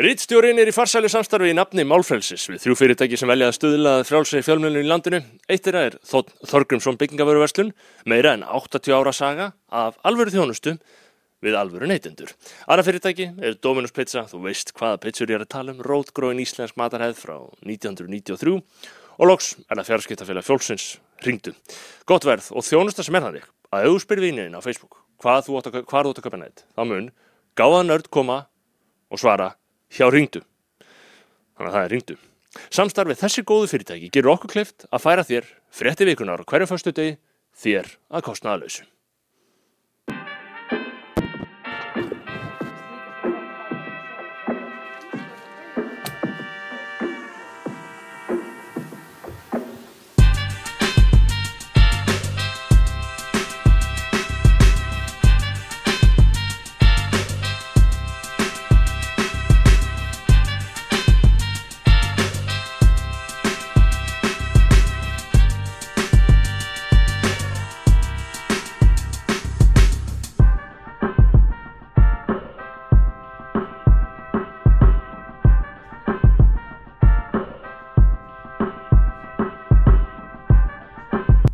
Rittstjórin er í farsælu samstarfi í nafni Málfrelsis við þrjú fyrirtæki sem velja að stuðlaða frjálsegi fjölmjölinu í landinu. Eitt er að er Þótt Þorgrumsson byggingavöruverslun, meira en 80 ára saga af alvöru þjónustu við alvöru neytendur. Aðra fyrirtæki er Dominus Pizza, þú veist hvaða pizzur ég er að tala um, rótgróin íslensk matarheð frá 1993 og loks er það fjarskiptafélag fjólksins ringdu. Gott verð og þjónusta sem er þannig að ef þú spyrir vínin á Facebook hvað þú átt að, að köpa nætt, þá mun gáða nörd koma og svara hjá ringdu. Þannig að það er ringdu. Samstarfið þessi góðu fyrirtæki gerur okkur kleift að færa þér frétti vikunar á hverjum fyrstu degi þér að kostnaðalösu.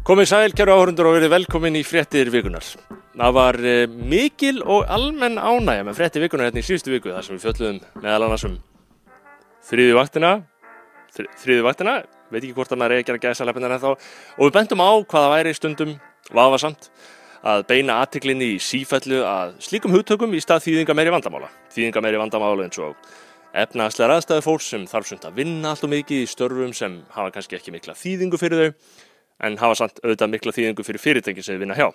Komið sæl, kæru áhörundur og verið velkomin í fréttir vikunar. Það var uh, mikil og almenn ánægja með fréttir vikunar hérna í síðustu viku þar sem við fjöldluðum meðal annars um þriði vaktina, þri, þriði vaktina, veit ekki hvort maður er ekki að gæsa leppinnar en þá, og við bendum á hvaða væri stundum vafasamt að beina aðtiklinni í sífællu að slíkum hugtökum í stað þýðinga meiri vandamála. Þýðinga meiri vandamála eins og efnaðslega aðstæðu fólks sem þarf svona að vinna allt og mikið í störfum sem hafa kannski ekki mikla þýðingu fyrir þau en hafa samt auðvitað mikla þýðingu fyrir fyrirtæki sem við vinna hjá.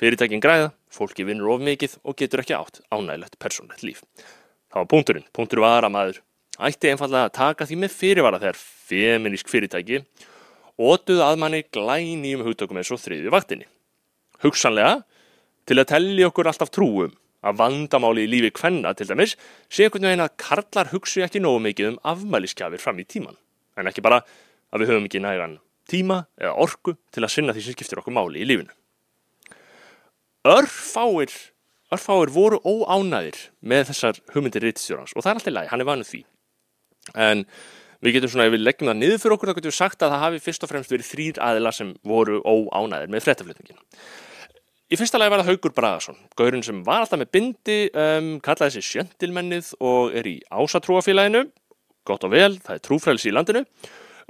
Fyrirtækin græða, fólki vinnur of mikið og getur ekki átt ánægilegt persónlegt líf. Það var punkturinn. Punktur var að maður ætti einfallega að taka því með fyrirvara þegar feminísk fyrirtæki ótuð að manni glæni um hugtökum eins og þriðju vaktinni. Hugsanlega til að telli okkur alltaf trúum að vandamáli í lífi kvenna til dæmis sé einhvern veginn að karlar hugsi ekki nógu mikið um afmæliskjafir fram í tíman. En ekki bara að við höfum ekki nægan tíma eða orku til að sinna því sem skiptir okkur máli í lífinu. Örfáir, örfáir voru óánæðir með þessar hugmyndir rittstjórnans og það er alltaf læg, hann er vanuð því. En við getum svona, ef við leggjum það niður fyrir okkur, þá getum við sagt að það hafi fyrst og fremst verið þrýr aðila sem voru óánæðir með frettaflutningin. Í fyrsta lagi var það Haugur Bragason, gaurinn sem var alltaf með bindi, um, kallaði sig sjöndilmennið og er í ásatrúafélaginu, gott og vel, það er trúfrælsi í landinu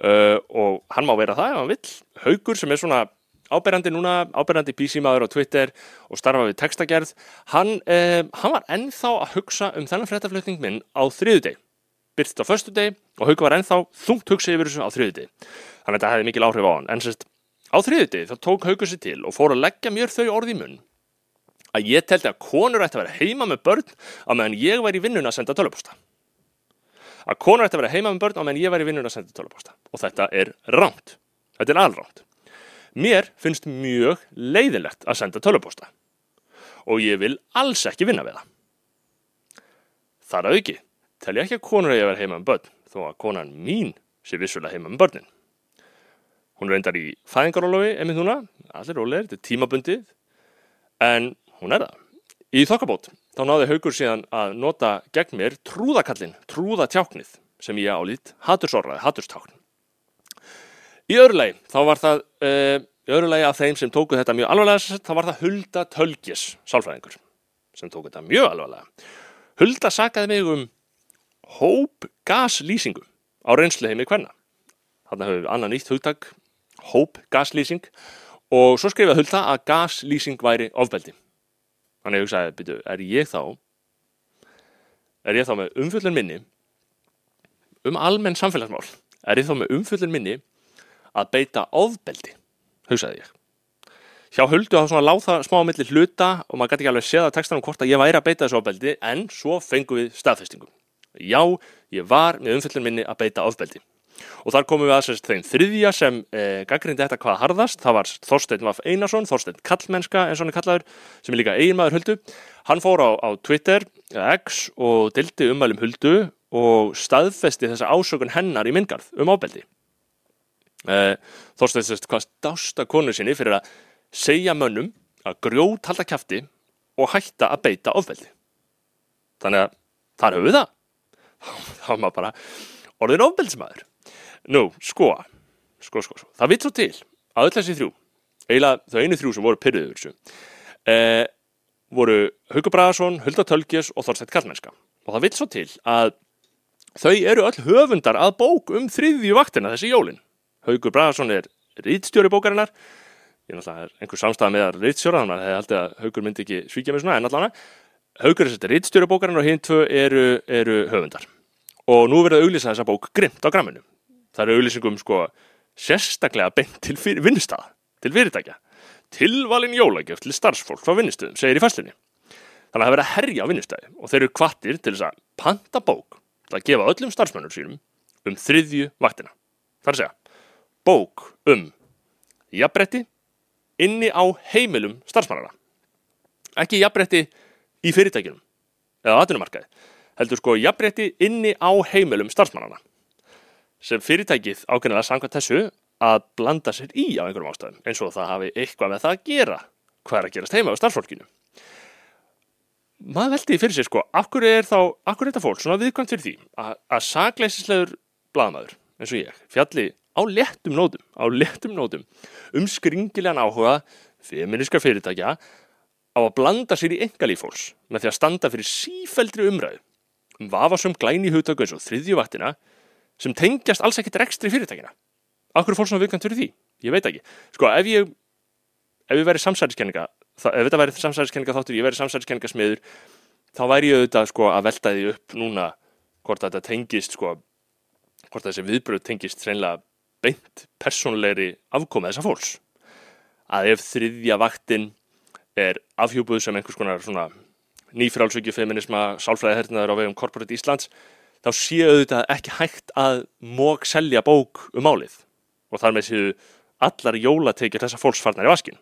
uh, og hann má vera það ef hann vill. Haugur sem er svona áberandi núna, áberandi písimaður á Twitter og starfa við textagerð, hann, uh, hann var ennþá að hugsa um þennan frettaflutning minn á þriðu deg. Byrst á förstu deg og Haugur var ennþá þungt hugsa yfir þessu á þriðu deg. Þannig að þetta hefði mikil áhrif á hann. En sérst, á þriðu deg þá tók Haugur sér til og fór að leggja mér þau orði í munn að ég telti að konur ætti að vera heima með börn á meðan ég væri í vinnun að senda töluposta að konur ætti að vera heima með börn á meðan ég væri vinnun að senda töluposta og þetta er ránt, þetta er alránt mér finnst mjög leiðilegt að senda töluposta og ég vil alls ekki vinna við það. Þar að auki tel ég ekki að konur að vera heima með börn þó að konan mín sé vissulega heima með börnin. Hún reyndar í fæðingarólofi emið núna, allir rólegir, þetta er tímabundið. En hún er það. Í þokkabót þá náði Haugur síðan að nota gegn mér trúðakallin, trúðatjáknið sem ég álít hatursorraði, haturstákn. Í öðru lagi, þá var það, uh, í öðru lagi af þeim sem tóku þetta mjög alvarlega, þá var það Hulda Tölgjes, sálfræðingur, sem tóku þetta mjög alvarlega. Hulda sakaði mig um hóp gaslýsingu á reynsluheimi hverna. Þannig hefur við annan nýtt hugtak, hóp gaslýsing og svo skrifaði Hulda að gaslýsing væri ofbeldi. Þannig ég hugsaði, byrju, er ég þá er ég þá með umfjöldun minni um almenn samfélagsmál? Er ég þá með umfjöldun minni að beita ofbeldi? hugsaði ég. Hjá höldu þá svona láð það smá milli hluta og maður gæti ekki alveg séð að textanum hvort að ég væri að beita þessu ofbeldi en svo fengum við staðfestingum já, ég var með umfjöldun minni að beita ofbeldi og þar komum við aðsest þeim þriðja sem eh, gaggrindi þetta hvað harðast, það var Þorstein Vaff Einarsson, Þorstein Kallmennska eins og hann er kallaður, sem er líka eiginmaður Huldu. Hann fór á, á Twitter X og dildi umælum Huldu og staðfesti þessa ásökun hennar í myndgarð um ábeldi eh, Þorstein sérst hvað stásta konu sinni fyrir að segja mönnum að grjót halda kæfti og hætta að beita ofbeldi. Þannig að þar höfum við það. Þá var maður bara orðin ofbeldismæður. Nú, sko, sko, sko, sko, það vitt svo til að öll þessi þrjú, eiginlega þau einu þrjú sem voru pyrruðið þessu, eh, voru Haugur Bragason, Hulda Tölgjus og Þorstætt Kallmennska. Og það vitt svo til að þau eru öll höfundar að bók um þriðju vaktina þessi jólin. Haugur Bragason er rýtstjóri bókarinnar, ég náttúrulega er einhver samstæða með að rýtstjóra, þannig að það held að Haugur myndi ekki svíkja mig svona, en allavega, Haugur er þetta rýtstjóri bókarinnar og hinn tvö eru, eru höfundar. Og nú verður auðlýsa þessa bók grimt á gramminu. Það eru auðlýsingum sko sérstaklega beint til vinnustada, til fyrirtækja. Tilvalin jólagjöf til starfsfólk frá vinnustöðum, segir í fæslinni. Þannig að það verður að herja á vinnustæði og þeir eru kvattir til þess að panta bók til að gefa öllum starfsmönnur sínum um þriðju vaktina. Það er að segja, bók um jafnbretti inni á heimilum starfsmannara. Ekki jafnbretti í fyrirtækjunum eða atvinnumarkaði, heldur sko jafnbretti inni á heimilum starfsmannana sem fyrirtækið ákveðinlega samkvæmt þessu að blanda sér í á einhverjum ástæðum eins og það hafi eitthvað með það að gera. Hvað er að gerast heima á starfsfólkinu? Maður veldi fyrir sér sko akkur er þá, akkur er þetta fólk svona viðkvæmt fyrir því að, að sagleisislegur bladamæður eins og ég fjalli á lettum nótum á lettum nótum um skringilegan áhuga feministka fyrirtækja á að blanda sér í engalífólks með því að standa fyrir sífældri umræðu um vafasum glæni hugtöku eins og þriðjuvaktina sem tengjast alls ekkert rekstri fyrirtækina Akkur fólk svona viðkvæmt fyrir því? Ég veit ekki. Sko, ef ég, ef ég væri samsæðiskenninga, ef þetta væri samsæðiskenninga þáttur, ég væri samsæðiskenninga smiður, þá væri ég auðvitað sko að velta því upp núna hvort þetta tengist sko, hvort þessi viðbröð tengist hreinlega beint persónleiri afkomið þessa fólks. Að ef þriðja vaktinn er afhjúbuð sem einhvers konar nýfrálsökju feminisma, sálfræðihernaður á vegum Corporate Íslands, þá séu auðvitað ekki hægt að mók selja bók um málið og þar með séu allar jólateikir þessa fólks farnar í vaskin.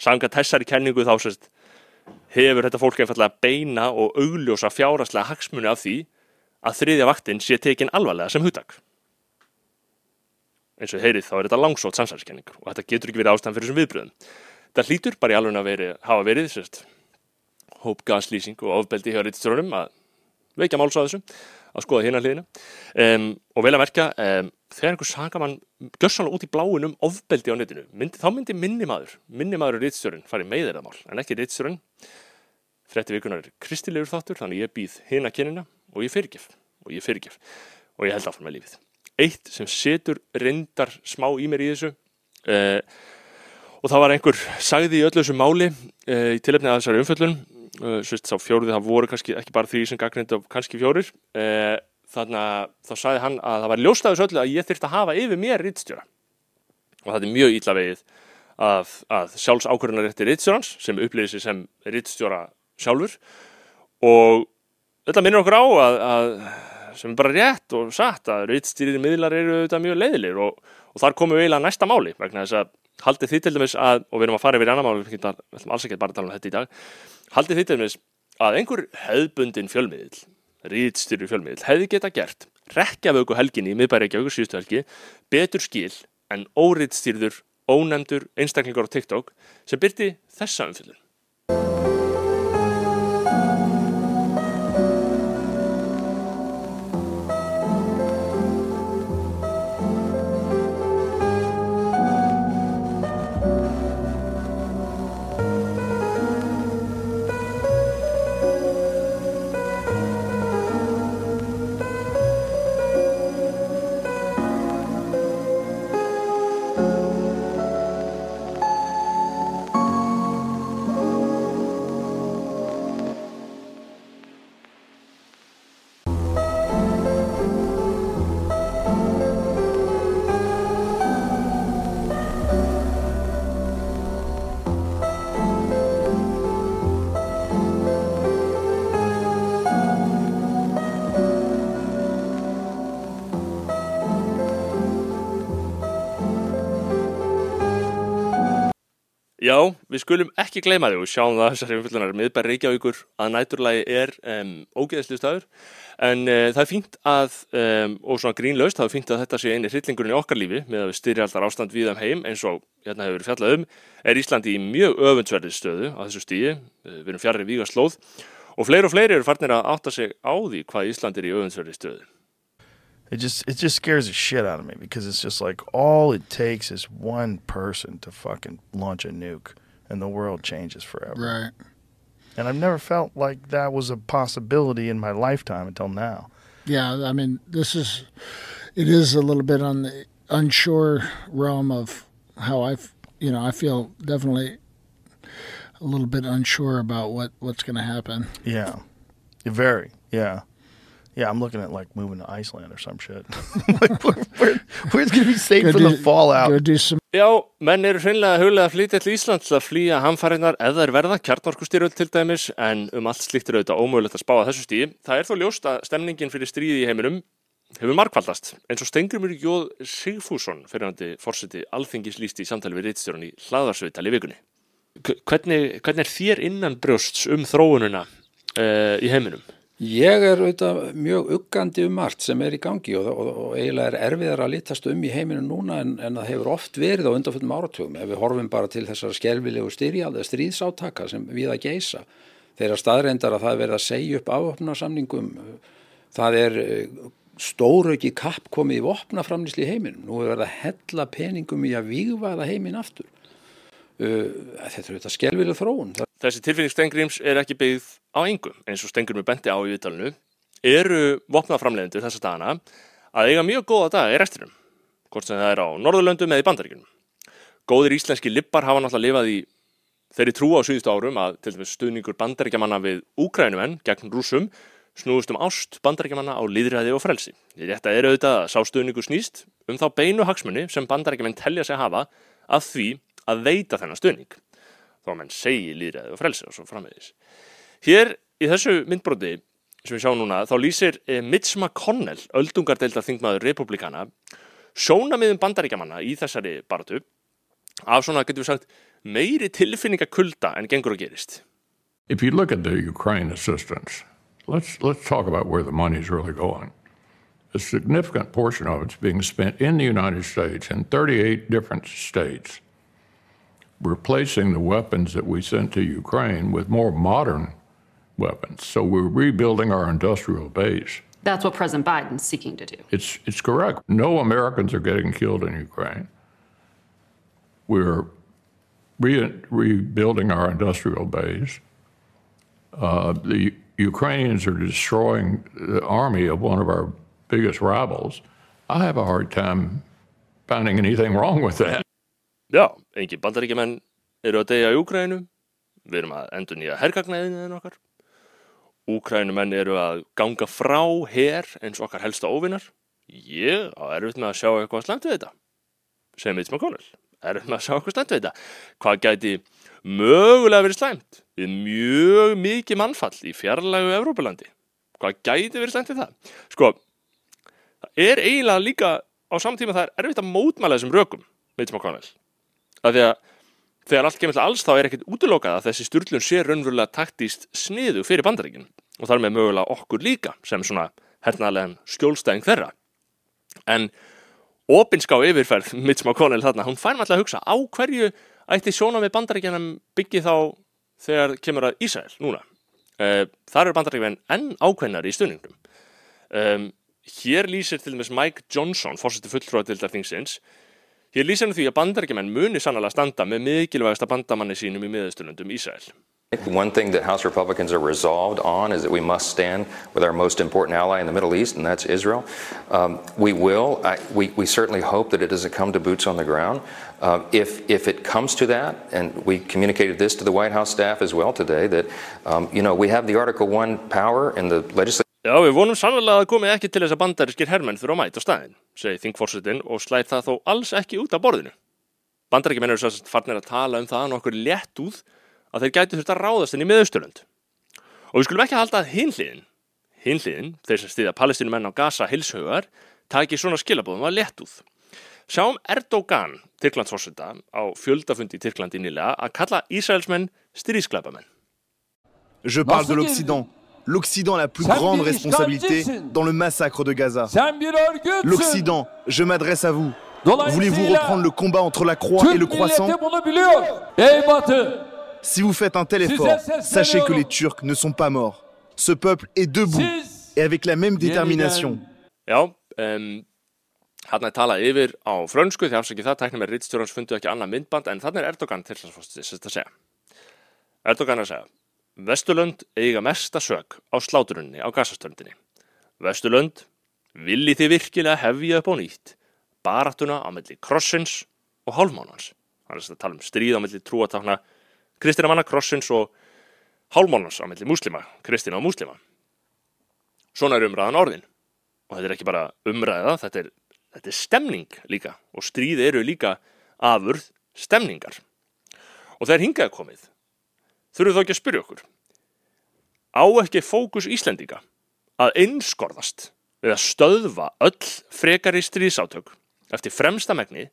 Sanga þessari kenningu þá sérst hefur þetta fólk einfallega beina og augljósa fjáraslega hagsmunni af því að þriðja vaktinn sé tekin alvarlega sem húttak. Eins og heyrið þá er þetta langsótt samsæðiskenning og þetta getur ekki verið ástæðan fyrir þessum viðbröðum. Það hlýtur bara í alveg að veri, hafa verið sérst hópgaslýsing og ofbeldi hjá reytistrónum að veikja máls á þessu að skoða hérna hliðina. Um, og vel að verka um, þegar einhver sanga mann gössanlega út í bláin um ofbeldi á netinu myndi, þá myndi minni maður, minni maður og rýtstjórun farið með þeirra mál, en ekki rýtstjórun frétti vikunar er kristilegur þáttur þannig ég býð hérna kynina og ég fyrirgef og ég fyrirgef og ég held áfram með lífið. Eitt sem setur reyndar smá í mér í þessu uh, og það var einhver sagði í öllu þessu máli uh, í tilöfni að þessari umföllun sérst sá fjórið, það voru kannski ekki bara því sem gaggrind af kannski fjórir. Uh, þannig að þá sagði hann að það var ljóstaðus öllu að ég þurfti að hafa yfir mér rittstjóra og það er mjög ítla vegið að, að sjálfs ákvörðunar rétti rittstjórans sem upplýðir sig sem rittstjóra sjálfur. Og þetta minnir okkur á að, að sem er bara rétt og satt að rittstýriði miðlar eru auðvitað mjög leiðilir og, og þar komum við eiginlega næsta máli vegna þess að haldið því til dæmis að, og við erum að fara yfir annar máli, við ætlum alls ekki bara að tala um þetta í dag haldið því til dæmis að einhver hefðbundin fjölmiðil rýtstýru fjölmiðil hefði geta gert rekjavöku helginni í miðbæri-Reykjavík síðustu helgi betur skil en órýtstýrður, ónefndur einstaklingar á TikTok sem byrti þessa umfyllun. Já, við skulum ekki gleyma því og sjáum það þessari umfyllunar miðbær Reykjavíkur að næturlægi er um, ógeðslu staður en uh, það er fínt að, um, og svona grínlaust, það er fínt að þetta sé eini hryllingurinn í okkar lífi með að við styrjaldar ástand við þeim heim eins og hérna hefur við fjallað um, er Íslandi í mjög öfundsverðið stöðu á þessu stíi, við erum fjarrir víga slóð og fleiri og fleiri eru farnir að átta sig á því hvað Ísland er í öfunnsverði stöðu. It just it just scares the shit out of me because it's just like all it takes is one person to fucking launch a nuke and the world changes forever. Right. And I've never felt like that was a possibility in my lifetime until now. Yeah, I mean, this is it is a little bit on the unsure realm of how I, you know, I feel definitely a little bit unsure about what what's going to happen. Yeah. Very. Yeah. Yeah, I'm looking at like moving to Iceland or some shit. like, where, where, where's going to be safe from the fallout? Já, menn eru hreinlega huglega að flytja til Ísland til að flýja hamfærinar eða er verða kjarnorkustyrjöld til dæmis en um allt slíkt er auðvitað ómögulegt að spá að þessu stíði. Það er þó ljóst að stemningin fyrir stríði í heiminum hefur markvaldast eins og Stengrimur Jóð Sigfússon fyrirhandi fórseti alþingis lísti í samtali við reitstjórun í hlaðarsviðtal í vikunni. Hvernig, hvernig er þér innan brjósts um þróununa uh, í heiminum? Ég er auðvitað mjög uggandi um margt sem er í gangi og, og, og eiginlega er erfiðar að litast um í heiminu núna en, en það hefur oft verið á undanfjöldum áratugum. Ef við horfum bara til þessar skelvilegu styrjalda stríðsátaka sem við að geisa þeirra staðreindar að það er verið að segja upp afopnarsamningum það er stórauki kapp komið í vopnaframlýsli í heiminum. Nú er verið að hella peningum í að vígvaða heiminn aftur. Uh, þetta er auðvitað skelvileg þróun Þessi tilfinning Stengrims er ekki byggð á engum eins og Stengrimur benti á í viðtalinu eru vopnaframlegendur þessa dagana að eiga mjög góða daga í restinum hvort sem það er á Norðurlöndum eða í Bandaríkjunum. Góðir íslenski lippar hafa náttúrulega lifað í þeirri trú á síðustu árum að til dæmis stuðningur bandaríkjamanna við úkrænumenn gegn rúsum snúðust um ást bandaríkjamanna á líðræði og frelsi. Þetta er auðvitað að sá stuðningur snýst um þá beinu hagsmunni sem bandaríkjaman telja sig hafa að því að veita þennan stuðning að menn segi líðræði og frelsi og svo framvegis. Hér í þessu myndbroti sem við sjáum núna þá lýsir eh, Mitch McConnell, öldungardeildar þingmaður republikana, sjónamiðum bandaríkjamanna í þessari baratu af svona, getur við sagt, meiri tilfinningakulda en gengur og gerist. If you look at the Ukraine assistance, let's let's talk about where the money is really going. A significant portion of it's being spent in the United States in 38 different states, replacing the weapons that we sent to Ukraine with more modern weapons. So we're rebuilding our industrial base. That's what President Biden's seeking to do. It's it's correct. No Americans are getting killed in Ukraine. We're re- rebuilding our industrial base. Uh, the Ukrainians are destroying the army of one of our biggest rivals. I have a hard time finding anything wrong with that. Já, engin bandaríkjumenn eru að deyja í Úkrænum, við erum að endur nýja hergagnaðinu okkar. Úkrænumenn eru að ganga frá her eins okkar helsta óvinnar. Ég á erfitt með að sjá eitthvað slæmt við þetta, segir Mitch McConnell. Erfitt með að sjá eitthvað slæmt við þetta. Hvað gæti mögulega verið slæmt við mjög mikið mannfall í fjarlægu Evrópulandi? Hvað gæti verið slæmt við það? Sko, það er eiginlega líka á samtíma það er erfitt að mótmæla þessum rökum, Mitch McConnell að því að þegar allt kemur til alls þá er ekkert útilokað að þessi styrlun sé raunverulega taktíst sniðu fyrir bandaríkin. Og þar með mögulega okkur líka sem svona hernaðlegan skjólstæðing þeirra. En opinská yfirferð Mitch McConnell þarna, hún fær maður að hugsa á hverju ætti sjóna með bandaríkjanum byggið þá þegar kemur að Ísrael núna? Uh, þar eru bandaríkjan enn ákveðnar í stunningnum um, hér lýsir til dæmis Mike Johnson fórseti fulltrúadildar þingsins Því að bandarækjumenn muni sannlega standa með mikilvægasta bandamanni sínum í. One thing that House Republicans are resolved on is that we must stand with our most important ally in the Middle East, and that's Israel. Um, we will. I, we, we certainly hope that it doesn't come to boots on the ground. Uh, if, if it comes to that, and we communicated this to the White House staff as well today, that um, you know we have the Article One power in the legislature. Já, við vonum sannlega að það komi ekki til þess að bandarískir hermenn þurfa að mæta á staðin, segir þingforsetin og slæð það þó alls ekki út af borðinu. Bandaríkjumenn eru svo farnir að tala um það nokkur létt úð að þeir gæti þurft að ráðast inn í miðausturlund. Og við skulum ekki halda að hinliðin, hinliðin, þeir sem stýða palestinumenn á Gaza hilshaugar, taki svona skilabóðum að létt úð. Sjáum Erdogan, Tyrklandsforseta, á fjöldafundi í Tyrklandi nýlega að kalla Ísraelsmenn styrísklæpamenn. L'Occident. A la plus grande responsabilité dans le massacre de Gaza. L'Occident, je m'adresse à vous. Voulez-vous reprendre le combat entre la croix et le croissant Si vous faites un tel effort, sachez que les Turcs ne sont pas morts. Ce peuple est debout et avec la même détermination. Hann er talað yfir á frönsku því afsakið það, fundu ekki annað myndband en þannig er Erdogan til þess að segja. Erdogan er að segja, Vesturlönd eiga mesta sög á sláturunni á gassastöndinni. Vesturlönd, vilji þið virkilega hefja upp á nýtt barattuna á melli krossins og hálfmánans. Hann er að tala um stríð á melli trúatákna kristina manna krossins og hálfmánans á melli múslima, kristina og múslima. Svona er umræðan orðin og þetta er ekki bara umræða, þetta er, þetta er stemning líka og stríð eru líka afurð stemningar. Og þegar hingaði komið, þurfum þá ekki að spyrja okkur. Á ekki fókus Íslendinga að einskorðast við að stöðva öll frekari stríðsátök eftir fremsta megni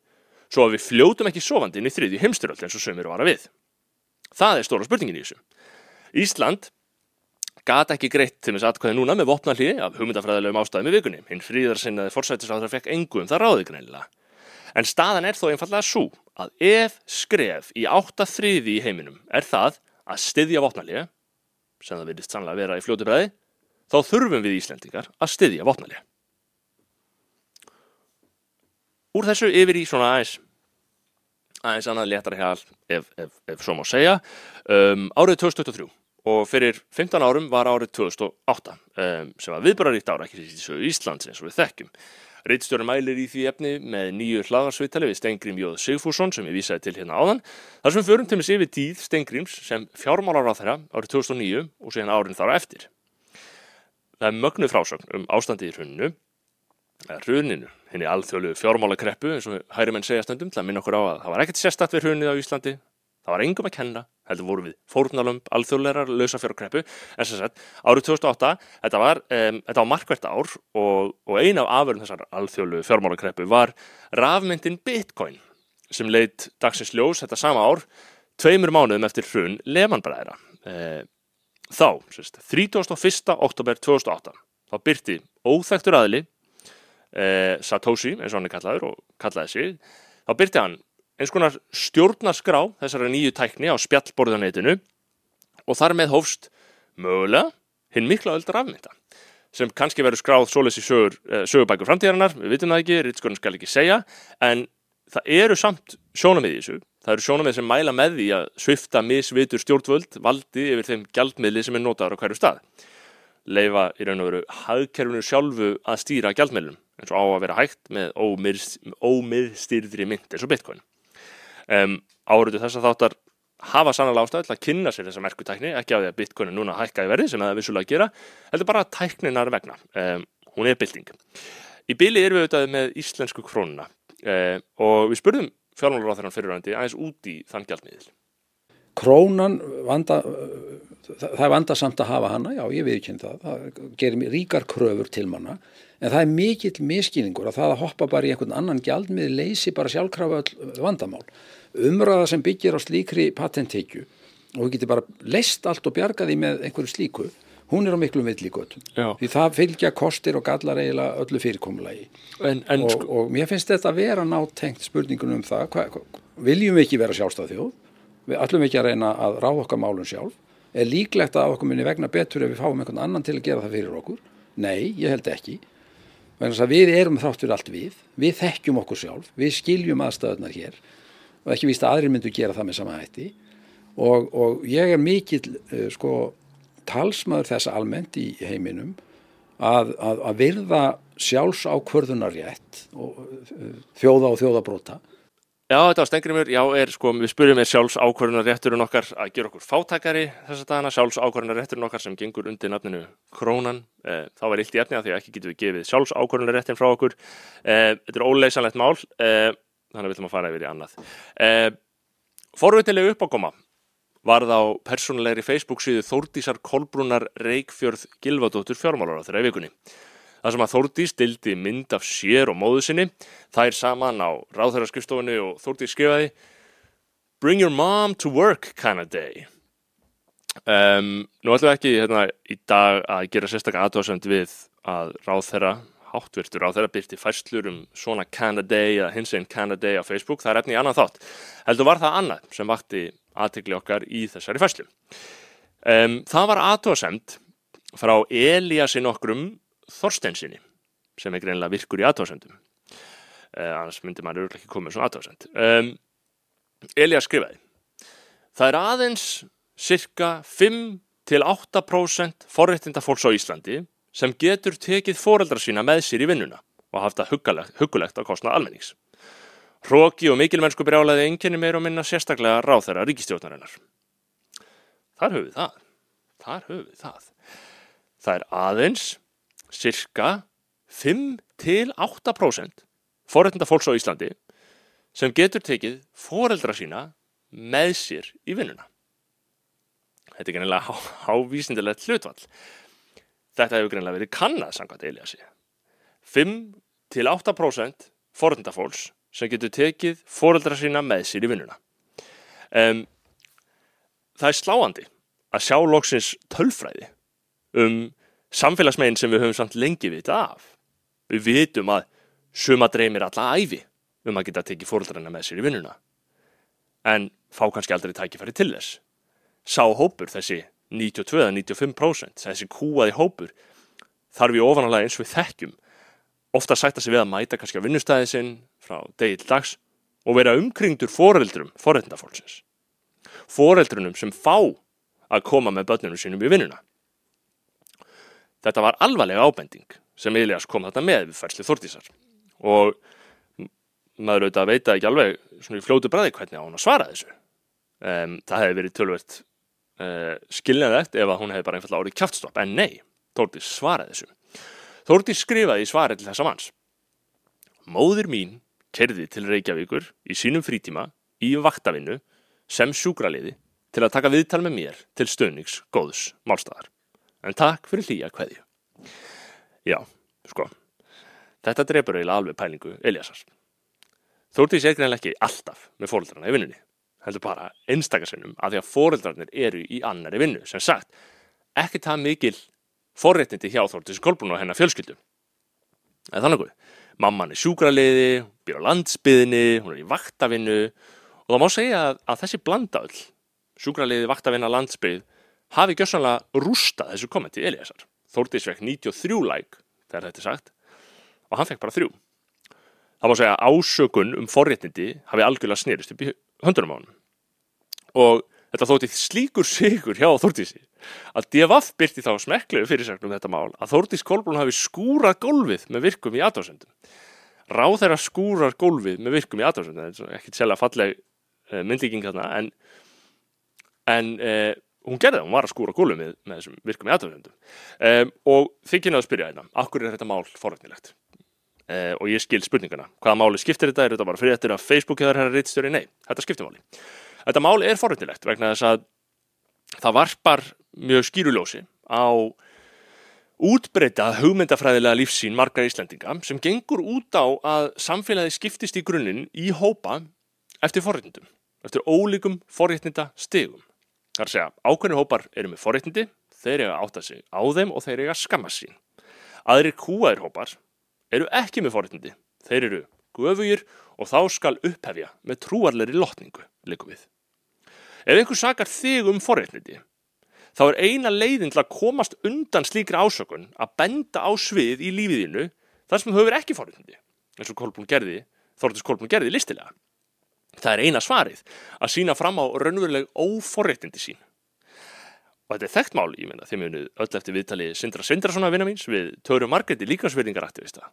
svo að við fljótum ekki sofandi inn í þriðju heimstyröld eins og sömur vara við. Það er stóra spurningin í þessu. Ísland gata ekki greitt til þess aðkvæði núna með vopnalíði af hugmyndafræðilegum ástæðum í vikunni. Hinn fríðarsinnaði forsættisáður fekk engu um það ráði greinilega. En staðan er þó einfallega svo að ef skref í átta þriði í heiminum er það að styðja vopnalíði, sem það vilist sannlega vera í fljótu bræði, þá þurfum við Íslendingar að styðja vopnalíði. Úr þessu yfir í svona aðeins aðeins annað léttara hjál ef, ef, ef svo má segja um, árið 2023 og fyrir 15 árum var árið 2008 um, sem var viðbararíkt ára ekki í Íslands eins og við þekkjum Ritstjórn mælir í því efni með nýju hlaðarsviðtali við Stengrim Jóð Sigfússon sem ég vísaði til hérna áðan þar sem við förum til þess yfir tíð Stengrims sem fjármálar á þeirra árið 2009 og síðan árin þar á eftir. Það er mögnu frásögn um ástandi í hrunnu eða hruninu, henni alþjóðlu fjármálakreppu eins og hæri menn segja stundum til að minna okkur á að það var ekkert sérstatt við hrunið á Íslandi það var engum að kenna, heldur voru við fórnalömb alþjóðlegar lausafjárkreppu en sem sagt, árið 2008 þetta var, um, þetta var markvært ár og, og ein af afverðum þessar alþjóðlu fjármálakreppu var rafmyndin Bitcoin sem leitt dagsins ljós þetta sama ár, tveimur mánuðum eftir hrun Lehmann-bræðra e, þá, sérst, 31. oktober 2008 þá byrti óþægtur aðli eh, Satoshi, eins og hann er kallaður og kallaði sig, þá byrti hann eins konar stjórnarskrá þessara nýju tækni á spjallborðanetinu og þar með hófst mögulega hinn mikla öldra afmynda sem kannski verður skráð svoleiðs í sögur, eh, sögubækur framtíðarinnar, við vitum það ekki, Ritskónin skal ekki segja, en það eru samt sjónamið í þessu, það eru sjónamið sem mæla með því að svifta misvitur stjórnvöld valdi yfir þeim gjaldmiðli sem er notaður á hverju stað leifa í raun og veru hagkerfinu sjálfu að stýra gjaldmiðlum eins og á að vera hægt með ómiðstýrðri mynd eins og bitcoin. Um, áriðu þess að þáttar hafa sannlega ástæði til að kynna sér þessa merkutækni, ekki á því að bitcoin er núna hækka í verði sem það er vissulega að gera, heldur bara að tækninar vegna. Um, hún er bylting. Í byli erum við auðvitað með íslensku krónuna um, og við spurðum fjármálar á þeirran fyrirvændi aðeins út í þann gjaldmiðil. Krónan vanda, það er vandasamt að hafa hana, já ég viðkynna það, það gerir ríkar kröfur til manna en það er mikill miskilningur að það að hoppa bara í einhvern annan gjaldmið leysi bara sjálfkrafa vandamál. Umræða sem byggir á slíkri patentekju og við getum bara leist allt og bjargaði með einhverju slíku, hún er á miklum villíkotum. Því það fylgja kostir og gallar eiginlega öllu fyrirkomulagi. En, en, og, sko... og mér finnst þetta að vera nátengt spurningunum um það, hva, hva, viljum við ekki vera sjálfstæð þjóð? Við ætlum ekki að reyna að ráða okkar málun sjálf. Er líklegt að okkur minni vegna betur ef við fáum einhvern annan til að gera það fyrir okkur? Nei, ég held ekki. Við erum þátt fyrir allt við, við þekkjum okkur sjálf, við skiljum aðstöðunar hér og ekki víst að aðrir myndu gera það með sama hætti. Og, og ég er mikill uh, sko, talsmaður þessa almennt í heiminum að, að, að virða sjálfsákvörðunarrétt og uh, þjóða og þjóðabróta Já, þetta var Stengrimur, já, er, sko, við spurjum er sjálfs ákvarðunar rétturinn okkar að gera okkur fátakari þess að dana, sjálfs ákvarðunar rétturinn okkar sem gengur undir nafninu Krónan, eh, þá var illt í efni að því að ekki getum við gefið sjálfs ákvarðunar réttin frá okkur, eh, þetta er óleysanlegt mál, eh, þannig ætlum að fara yfir í annað. Eh, Forvitileg uppákoma var þá persónulegri Facebook síðu Þórdísar Kolbrúnar Reykjörð Gilvadóttur fjármálar á þeirra vikunni. Það sem að Þórdís dildi mynd af sér og móðu sinni, þær saman á ráðherraskrifstofunni og Þórdís skrifaði Bring your mom to work kind of day. Um, nú ætlum við ekki hérna, í dag að gera sérstaklega aðtóðsend við að ráðherra, háttvirtur ráðherra, byrti fæslur um svona kind of day eða hins einn kind of day á Facebook. Það er efni í annan þátt. Heldur var það annað sem vakti aðtikli okkar í þessari fæslu. Um, það var aðtóðasemt frá Eliassi nokkrum Þorstensinni sem er greinlega virkur í aðtóðasendum. Uh, annars myndir maður auðvitað ekki komið svona aðtóðasend. Um, Elias skrifaði Það er aðeins cirka 5-8% forréttinda fólks á Íslandi sem getur tekið foreldra sína með sér í vinnuna og haft það huggulegt, huggulegt á kostnað almennings. Róki og mikilmennsku brjálaði enginni meir og minna sérstaklega ráþæra ríkistjóknarinnar. Þar höfum við það. Þar höfum við það. Það er aðeins cirka 5-8% forréttinda fólks á Íslandi sem getur tekið foreldra sína með sér í vinnuna. Þetta er greinlega hávísindilegt hlutvall. Þetta hefur greinlega verið kannad samkvæmt Eliassi. 5-8% forréttinda fólks sem getur tekið foreldra sína með sér í vinnuna. Um, það er sláandi að sjá loksins tölfræði um samfélagsmegin sem við höfum samt lengi vita af. Við vitum að suma dreymir alla æfi um að geta tekið fóröldrarna með sér í vinnuna. En fá kannski aldrei tækifæri til þess. Sá hópur, þessi 92-95%, þessi kúaði hópur, þarf við ofanálega eins við þekkjum ofta sætta sig við að mæta kannski á vinnustæði sinn frá degi til dags og vera umkringdur foreldrum forreldindafólksins. Foreldrunum sem fá að koma með börnunum sínum í vinnuna. Þetta var alvarlega ábending sem Elias kom þetta með við færsli Þortísar og maður auðvitað veit ekki alveg svona í fljótu bræði hvernig á hún að svara þessu. Um, það hefði verið tölvert uh, skiljaðegt ef að hún hefði bara einfallega árið kjáftstopp en nei, Þortís svaraði þessu. Þórtís skrifaði í svarið til þessa manns. Móður mín kerði til Reykjavíkur í sínum frítíma í vaktavinnu sem sjúkraliði til að taka viðtal með mér til stöðnings góðs málstæðar. En takk fyrir hlýja hverju. Já, sko, þetta drefur eiginlega alveg pælingu Eliasars. Þórtís er greinlega ekki alltaf með fóröldrarna í vinnunni. Heldur bara einstakarsinnum að því að fóröldrarnir eru í annari vinnu. Sem sagt, ekki það mikil forréttindi hjá Þórtis Kolbrún og hennar fjölskyldu. En þannig að mamman er sjúkraliði, býr á landsbyðinni, hún er í vaktavinnu og það má segja að, þessi blandaöll, sjúkraliði, vaktavinna, landsbyð, hafi gjössanlega rústað þessu kommenti Eliasar. Þórtis fekk 93 læk þegar þetta er sagt og hann fekk bara þrjú. Það má segja að ásökun um forréttindi hafi algjörlega snýrist upp í höndunum á hann. Og þetta þótti slíkur sigur hjá Þórtísi að DFF byrti þá smekklegu fyrirsögnum þetta mál að Þórtís Kolbrún hafi skúrað gólfið með virkum í aðdásendum. Ráð þeirra skúrar gólfið með virkum í aðdásendum, þetta er ekkert selga falleg uh, myndlíking þarna, en, en uh, hún gerði það, hún var að skúra gólfið með, með þessum virkum í aðdásendum. Um, og þið kynnaðu að spyrja hérna, akkur er þetta mál forrætnilegt? Uh, og ég skil spurningana, hvaða máli skiptir þetta? Er þetta bara þetta að Facebook eða hérna reytstjóri? Nei, þetta skiptir máli. Þetta mál er forrætnilegt vegna þess að það varpar mjög skýruljósi á útbreyta hugmyndafræðilega lífsín margar Íslandinga sem gengur út á að samfélagi skiptist í grunninn í hópa eftir forréttindum, eftir ólíkum forréttinda stegum. Að segja, ákveðinu hópar eru með forréttindi, þeir átt að sig á þeim og þeir eiga skamma sín. Aðrir kúaðir hópar eru ekki með forréttindi, þeir eru guðvugir og þá skal upphefja með trúarleiri lotningu, likum við. Ef einhver sakar þig um forréttindi, þá er eina leiðin til að komast undan slíkri ásökun að benda á svið í lífiðinu þar sem þú hefur ekki forréttindi, eins og Kolbrún gerði, Þortis Kolbrún gerði listilega. Það er eina svarið að sína fram á raunveruleg óforréttindi sín. Og þetta er þekkt mál, ég menna, þeim munið öll eftir viðtali Sindra Sindrasson að vinna míns við Töru Margreti líkansverðingaraktivista.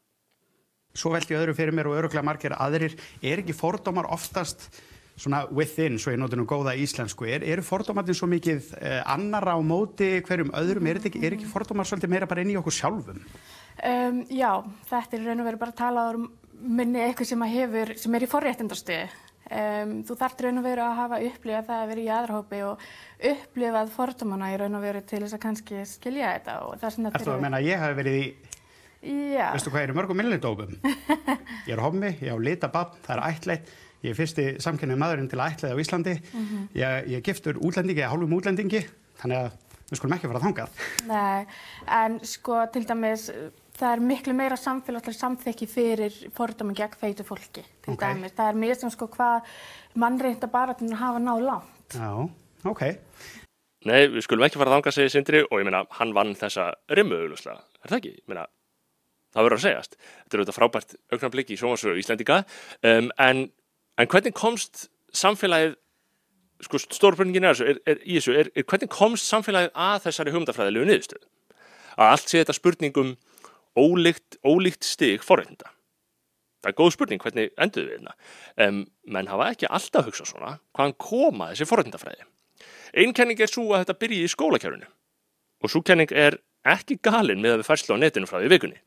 Svo veldi öðru fyrir mér og öruglega margir aðrir, er ekki fordómar oftast svona within, svo ég noti nú góða íslensku, er, eru fordómarnir svo mikið eh, annara á móti hverjum öðrum, er, ekki, er ekki fordómar svolítið meira bara inn í okkur sjálfum? Um, já, þetta er raun og verið bara að tala um minni eitthvað sem, hefur, sem er í forréttindarstöðu. Um, þú þarf raun og verið að hafa upplifað það að vera í aðrahópi og upplifað fordómana í raun og verið til þess að kannski skilja þetta. Er þú að menna að ég hafi verið í Já. Veistu hvað er í mörgum millindópum? Ég er hommi, ég á litabab, það er ættleitt Ég er fyrsti samkynnið maðurinn til að ætlaði á Íslandi. Mm -hmm. ég, ég giftur útlendingi, ég er hálfum útlendingi, þannig að við skulum ekki fara að þangað. Nei, en sko til dæmis það er miklu meira samfélagslega samþekki fyrir fordómi gegn feitu fólki til okay. dæmis. Það er mjög sem sko hvað mannreynda bara til að hafa náð langt. Já, ok. Nei, við skulum ekki fara að þanga að segja Sindri og ég meina, hann vann þessa rimmu auðvitað, er það ekki? Ég meina, það verður að segjast. Þetta er auðvitað frábært auknarblik í sjómasögu Íslandika um, en, en hvernig komst samfélagið sko stórbruningin er, er, er í þessu, er, er hvernig komst samfélagið að þessari hugmyndafræðilegu niðurstöðu? Að allt sé þetta spurningum ólíkt, ólíkt stig forreitnda. Það er góð spurning hvernig enduðu við hérna. Um, menn hafa ekki alltaf hugsað svona hvaðan koma þessi forreitndafræði. Einn kenning er svo að þetta byrji í skólakjörunu og svo kenning er ekki galin með að við færslu á netinu frá því vikunni.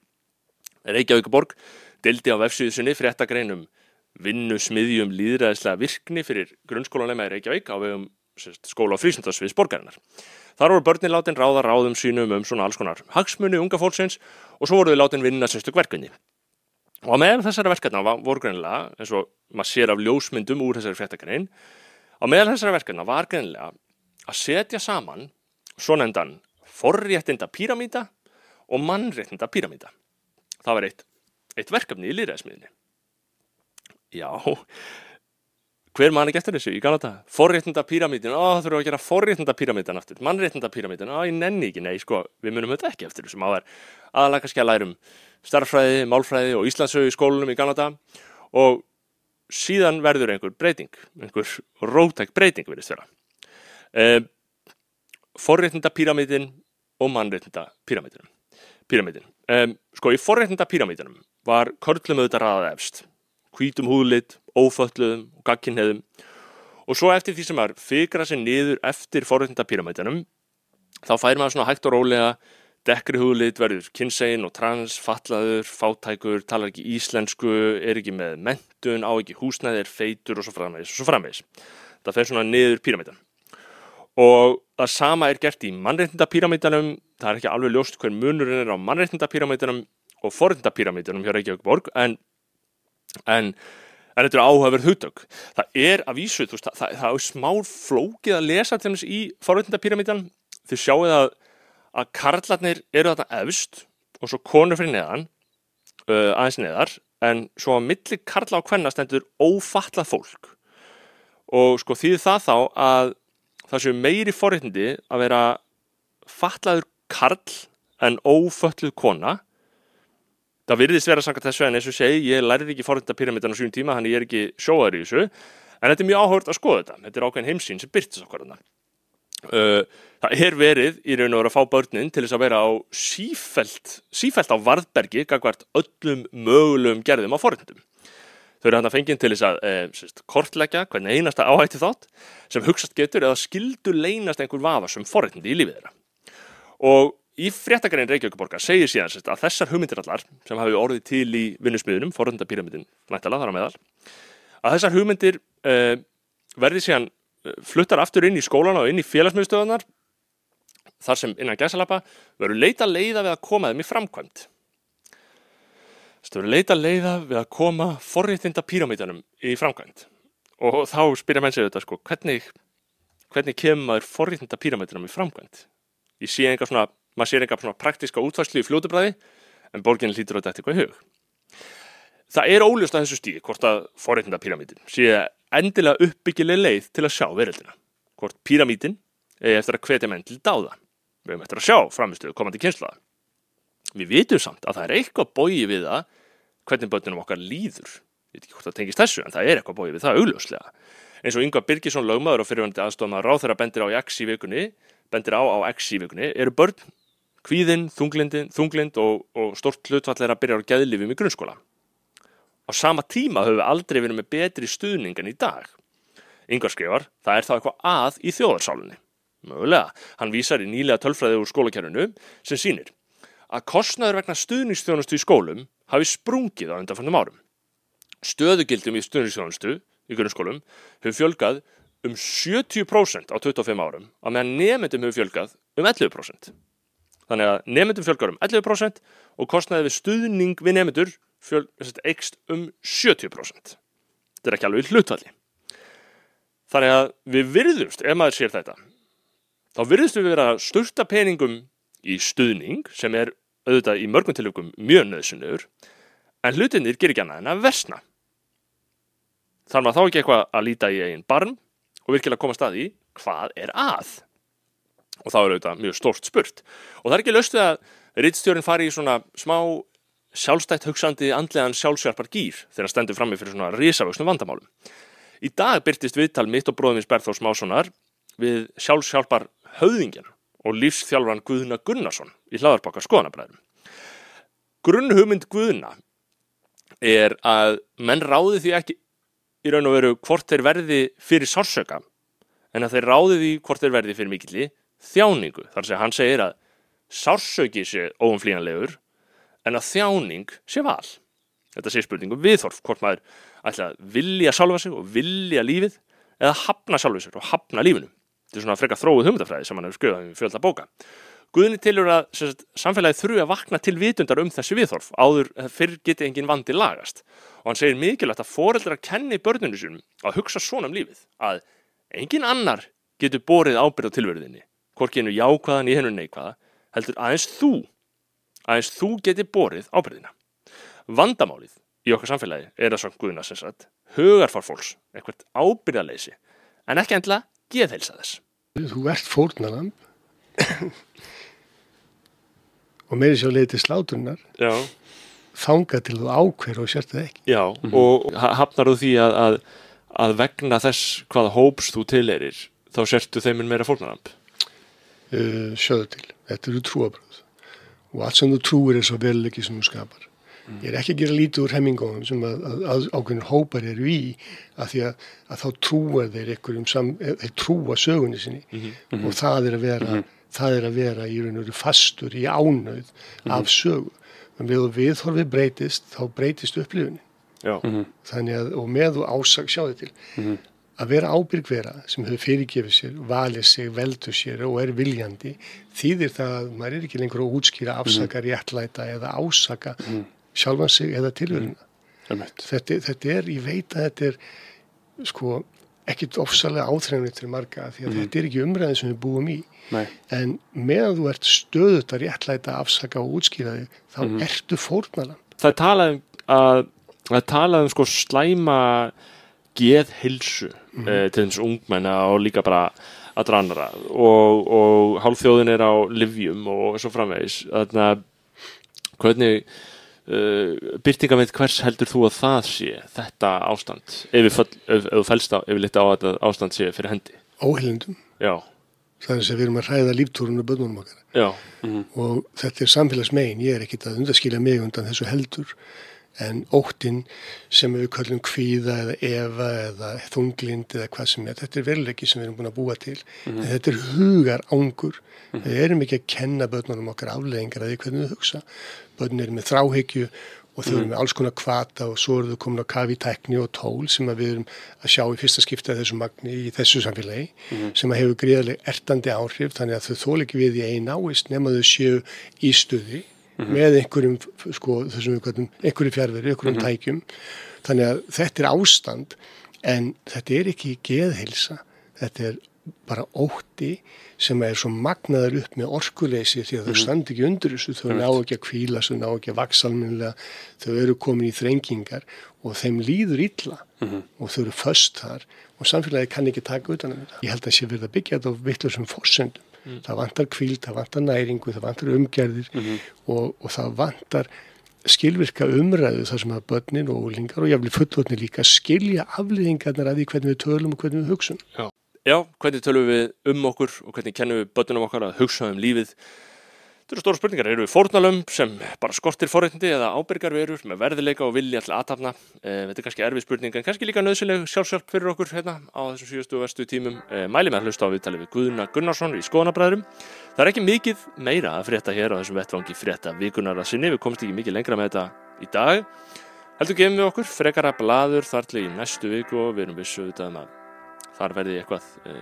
Reykjavík borg dildi á vefsíðusunni fréttagreinum vinnu smiðjum líðræðislega virkni fyrir grunnskólanema í Reykjavík á vegum skóla og frísundarsviðs borgarinnar. Þar voru börnin látin ráða ráðum sínum um svona alls konar hagsmunni unga fólksins og svo voru þau látin vinna sérstök verkunni. Og meðan þessari verkefna voru greinlega, eins og maður sér af ljósmyndum úr þessari fréttagrein, á meðan þessari verkefna var greinlega að setja saman svo nefndan forréttinda píramíta og mannréttinda píramíta. Það var eitt, eitt verkefni í lýræðismiðinni. Já, hver mann ekki eftir þessu í Galata? Forréttinda píramítin, ó þurfum við að gera forréttinda píramítan aftur, mannréttinda píramítan, ó ég nenni ekki, nei sko, við munum þetta ekki eftir þessu, maður aðalega kannski að lærum starffræði, málfræði og Íslandsögu í skólunum í Galata og síðan verður einhver breyting, einhver rótæk breyting verðist vera. Uh, forréttinda píramítin og mannréttinda píramítinum. Píramítin. Um, sko í forréttinda píramítinum var körlum auðvitað ræðað efst, hvítum húðlit, ófölluðum og gagkinheðum og svo eftir því sem maður fikra sér niður eftir forréttinda píramítinum þá fær maður svona hægt og rólega dekkri húðlit verður kynsegin og trans, fatlaður, fátækur, talar ekki íslensku, er ekki með mentun, á ekki húsnæði, er feitur og svo framvegis og svo framvegis. Það fer svona niður píramítan og það sama er gert í mannreitndapíramítanum það er ekki alveg ljóst hver munurinn er á mannreitndapíramítanum og forreitndapíramítanum hjá Reykjavík borg en, en, en þetta er áhugaverð hugtök. Það er að vísu, veist, það, það, það er smá flókið að lesa til þess í forreitndapíramítan þið sjáu að að karlarnir eru þarna efst og svo konur fyrir neðan uh, aðeins neðar. En svo að milli karla og kvenna stendur ófallað fólk. Og sko þýðir það þá að það séu meiri forréttindi að vera fallaður karl en ófölluð kona það virðist vera samkvæmt þessu en eins og segi ég lærði ekki forréttindapyramidan á sínum tíma ég er ekki sjóðar í þessu. En þetta er mjög áhört að skoða þetta. Þetta er ákveðin heimsýn sem byrtist okkar uh, það er verið í raun og vera að fá börnin til þess að vera á sífælt sífælt á varðbergi gagvart öllum mögulegum gerðum á forréttindum Þau eru hann að fengið til þess að e, sérst, kortleggja hvernig einasta áhætti þátt sem hugsaðt getur eða skildur leynast einhver vafa sem forreitindi í lífið þeirra. Og í fréttakarinn Reykjavíkuborgar segir síðan sérst, að þessar hugmyndir allar sem hafi orðið til í vinnusmiðunum, forreitindapyramidin nættala þar á meðal, að þessar hugmyndir e, verði síðan fluttar aftur inn í skólan og inn í félagsmiðstöðunar þar sem innan gæsalappa verður leita leiða við að koma þeim í framkvæmt. Það verður leita leiða við að koma forréttinda píramítanum í framkvæmt og þá spyrja menn sig þetta sko, hvernig, hvernig kemur maður forréttinda píramítanum í framkvæmt? Ég sé einhver svona, maður sé einhver svona praktiska útværslu í fljótubræði en borginn lítur á þetta eitthvað í hug. Það er óljóst að þessu stíði hvort að forréttinda píramítin sé endilega uppbyggileg leið til að sjá veröldina. Hvort píramítin er eftir að hvetja menn til dáða. Við höfum eftir að sjá framistuðu komandi kynslaða. Við vitum samt að það er eitthvað bói við það hvernig börnunum okkar líður. Ég veit ekki hvort það tengist þessu en það er eitthvað bói við það augljóslega. Eins og Yngvar Birgisson lögmaður og fyrirvöndi aðstofna ráð þeirra bendir á X í vikunni, bendir á á X í vikunni, eru börn kvíðinn, þunglind og, og stort hlutfall er að byrja á gæðlifum í grunnskóla. Á sama tíma höfum við aldrei verið með betri stuðning en í dag. Yngvar skrifar, það er þá eitthvað að í þjóðarsálinni. Mögulega, hann vísar í nýlega tölfræði úr skólakerfinu sem sínir að kostnaður vegna stuðningsþjónustu í skólum hafi sprungið á undanfannum árum. Stöðugildum í stuðningsþjónustu í grunnskólum hefur fjölgað um 70% á 25 árum að meðan nefndum hefur fjölgað um 11%. Þannig að nefndum fjölgar um 11% og kostnaði við stuðning við nefndur ekst um 70%. Þetta er ekki alveg hlutvalli. Þannig að við virðumst, ef maður sér þetta, þá virðumst við vera að störta peningum í stuðning sem er auðvitað í mörgum tilökum mjög nöðsunnur en hlutinir ger ekki annað en að versna. Þar maður þá ekki eitthvað að líta í einn barn og virkilega komast að því hvað er að og þá er auðvitað mjög stórt spurt og það er ekki löstu að rittstjórin fari í svona smá sjálfstætt hugsandi andlegan sjálfsjálfar gýr þegar hann stendur frammi fyrir svona risavöksnum vandamálum. Í dag byrtist viðtal mitt og bróðumins Berþórs Mássonar við sjálfsjálfar höfðingin og lífsþjálfran Guðna Gunnarsson í hlaðarbakar skoðanabræðum. Grunnhugmynd Guðna er að menn ráði því ekki í raun og veru hvort þeir verði fyrir sársöka en að þeir ráði því hvort þeir verði fyrir mikilli þjáningu. Þar sem hann segir að sársöki sé óumflýjanlegur en að þjáning sé val. Þetta sé spurningum viðhorf, hvort maður ætla að vilja sjálfa sig og vilja lífið eða hafna sjálfu sig og hafna lífinu. Þetta er svona frekar þróið hugmyndafræði sem hann hefur skrifað um fjölda bóka. Guðni tilur að sagt, samfélagi þurfi að vakna til vitundar um þessi viðhorf áður fyrr geti engin vandi lagast og hann segir mikilvægt að foreldrar kenni börnunum sínum að hugsa svona um lífið að engin annar getur borið ábyrð á tilverðinni hvorki hennu jákvæðan í hennu neikvæða heldur aðeins þú aðeins þú geti borið ábyrðina vandamálið í okkar samfélagi er að svona Guðna sem sagt hugarfar fólks, eitthvað ábyrðaleysi en ekki endla geðheilsa þess. Þú ert fórnalamb og meiri svo leiði til sláturnar Já. þanga til þú ákver og sértu það ekki. Já, og ha- hafnar þú því að, að, að vegna þess hvaða hóps þú tileirir þá sértu þeiminn meira fórnaramb uh, sjöðu til, þetta eru trúabröð og allt sem þú trúir er svo veruleiki sem þú skapar. Ég er ekki að gera lítið úr hemmingóðum sem að, að, að ákveðin hópar eru í að því að, að þá trúa þeir einhverjum sam, eh, þeir trúa sögunni sinni. Mhm. og það er að vera það er að vera í raun og veru fastur í ánauð af sögu. En við viðhorfið breytist þá breytist upplifunni þannig að og með og ásag sjáðu til að vera ábyrg vera sem hefur fyrirgefið sér, valið sig, veldur sér og er viljandi þýðir það að maður er ekki lengur að útskýra afsaka réttlæta eða ásaka sjálfan sig eða tilveruna. Þetta, þetta er, ég veit að þetta er sko ekkit ofsalega áþrænilegt fyrir marga því að Mhm. þetta er ekki umræðin sem við búum í. Nei. en meðan þú ert stöðut að réttlæta, afsaka og útskýra þig þá Mhm. ertu fórnalan Það er talað um að það er talað um sko slæma geðhilsu Mhm. eh, til þess ungmenna og líka bara allra annara og, og hálfþjóðin er á livjum og svo framvegis. Þannig að hvernig uh, byrtingamind hvers heldur þú að það sé þetta ástand? Ef þú fælst á ef við lítið á að þetta ástand sé fyrir hendi. Óheilindum. Þess að við erum að hræða líftúrun og bönnunum okkar. Já, og þetta er samfélagsmegin, ég er ekkit að undaskilja mig undan þessu heldur en óttin sem við kallum kvíða eða efa eða þunglind eða hvað sem er, þetta er veruleiki sem við erum búin að búa til. En þetta er hugar ángur við erum ekki að kenna börnunum okkar afleðingar að því hvernig við hugsa. Börnun eru með þráhyggju og þau eru með alls konar kvata og svo eru þau komin á kafi tækni og tól sem við erum að sjá í fyrsta skipta þessu magni í þessu samfélagi sem að hefur gríðarlega ertandi áhrif þannig að þau þól ekki við í einn áist nema þau séu í stuði með einhverjum sko, þessum við kallum, einhverju fjárveri, einhverjum tækjum. Þannig að þetta er ástand en þetta er ekki geðhilsa þetta er bara ótti sem er svo magnaður upp með orkuleysi því að þau standi ekki undir þessu þau ná ekki að kvíla, þau ná ekki að vaksalminlega þau eru komin í þrengingar og þeim líður illa og þau eru föst þar og samfélagi kann ekki taka utan um þetta. Ég held að sé verið að byggja þetta á vittlusum fórsendum. Það vantar kvíld, það vantar næringu, það vantar umgerðir og, og það vantar skilvirka umræðu þar sem að börnin og úlingar og jáfnvel fullotni líka skilja afliðingarnar að því hvernig við tölum og hvernig við hugsum. já. Já, hvernig tölum við um okkur og hvernig kennum við börnunum okkar að hugsa um lífið Þetta eru stóra spurningar, eru við fórnalömb sem bara skortir forréttindi eða ábyrgar verur með verðileika og vilja til aðtapna? Eh, þetta er kannski erfið spurning en kannski líka nöðsileg sjálfsjálf fyrir okkur hérna á þessum síðustu og vestu tímum. Eh, mæli með að hlusta á viðtalið við Guðna Gunnarsson í skoðanabræðurum. Það er ekki mikið meira að frétta hér á þessum vettvangi frétta vikunar að sinni. Við komst ekki mikið lengra með þetta í dag. Heldur gefum við okkur frekara blaður þarli í næstu viku og við erum vissu auðvitað um að þar verði eitthvað e,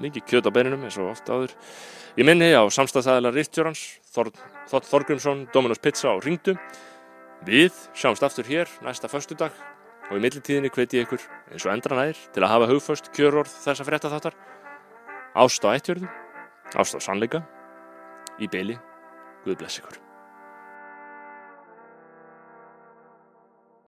mikið kjöt á beininum eins og ofta áður. Ég minni á samstæðsæðilega Rittjórans, Þór, Þótt Þorgrimsson, Dominos Pizza og Ringdu. Við sjáumst aftur hér næsta föstudag og í millitíðinni hveti ég ykkur eins og endran aðeir til að hafa hugföst kjörorð þessa frétta þáttar. Ást á ættjörðu, ást á sannleika, í beili, Guð bless ykkur.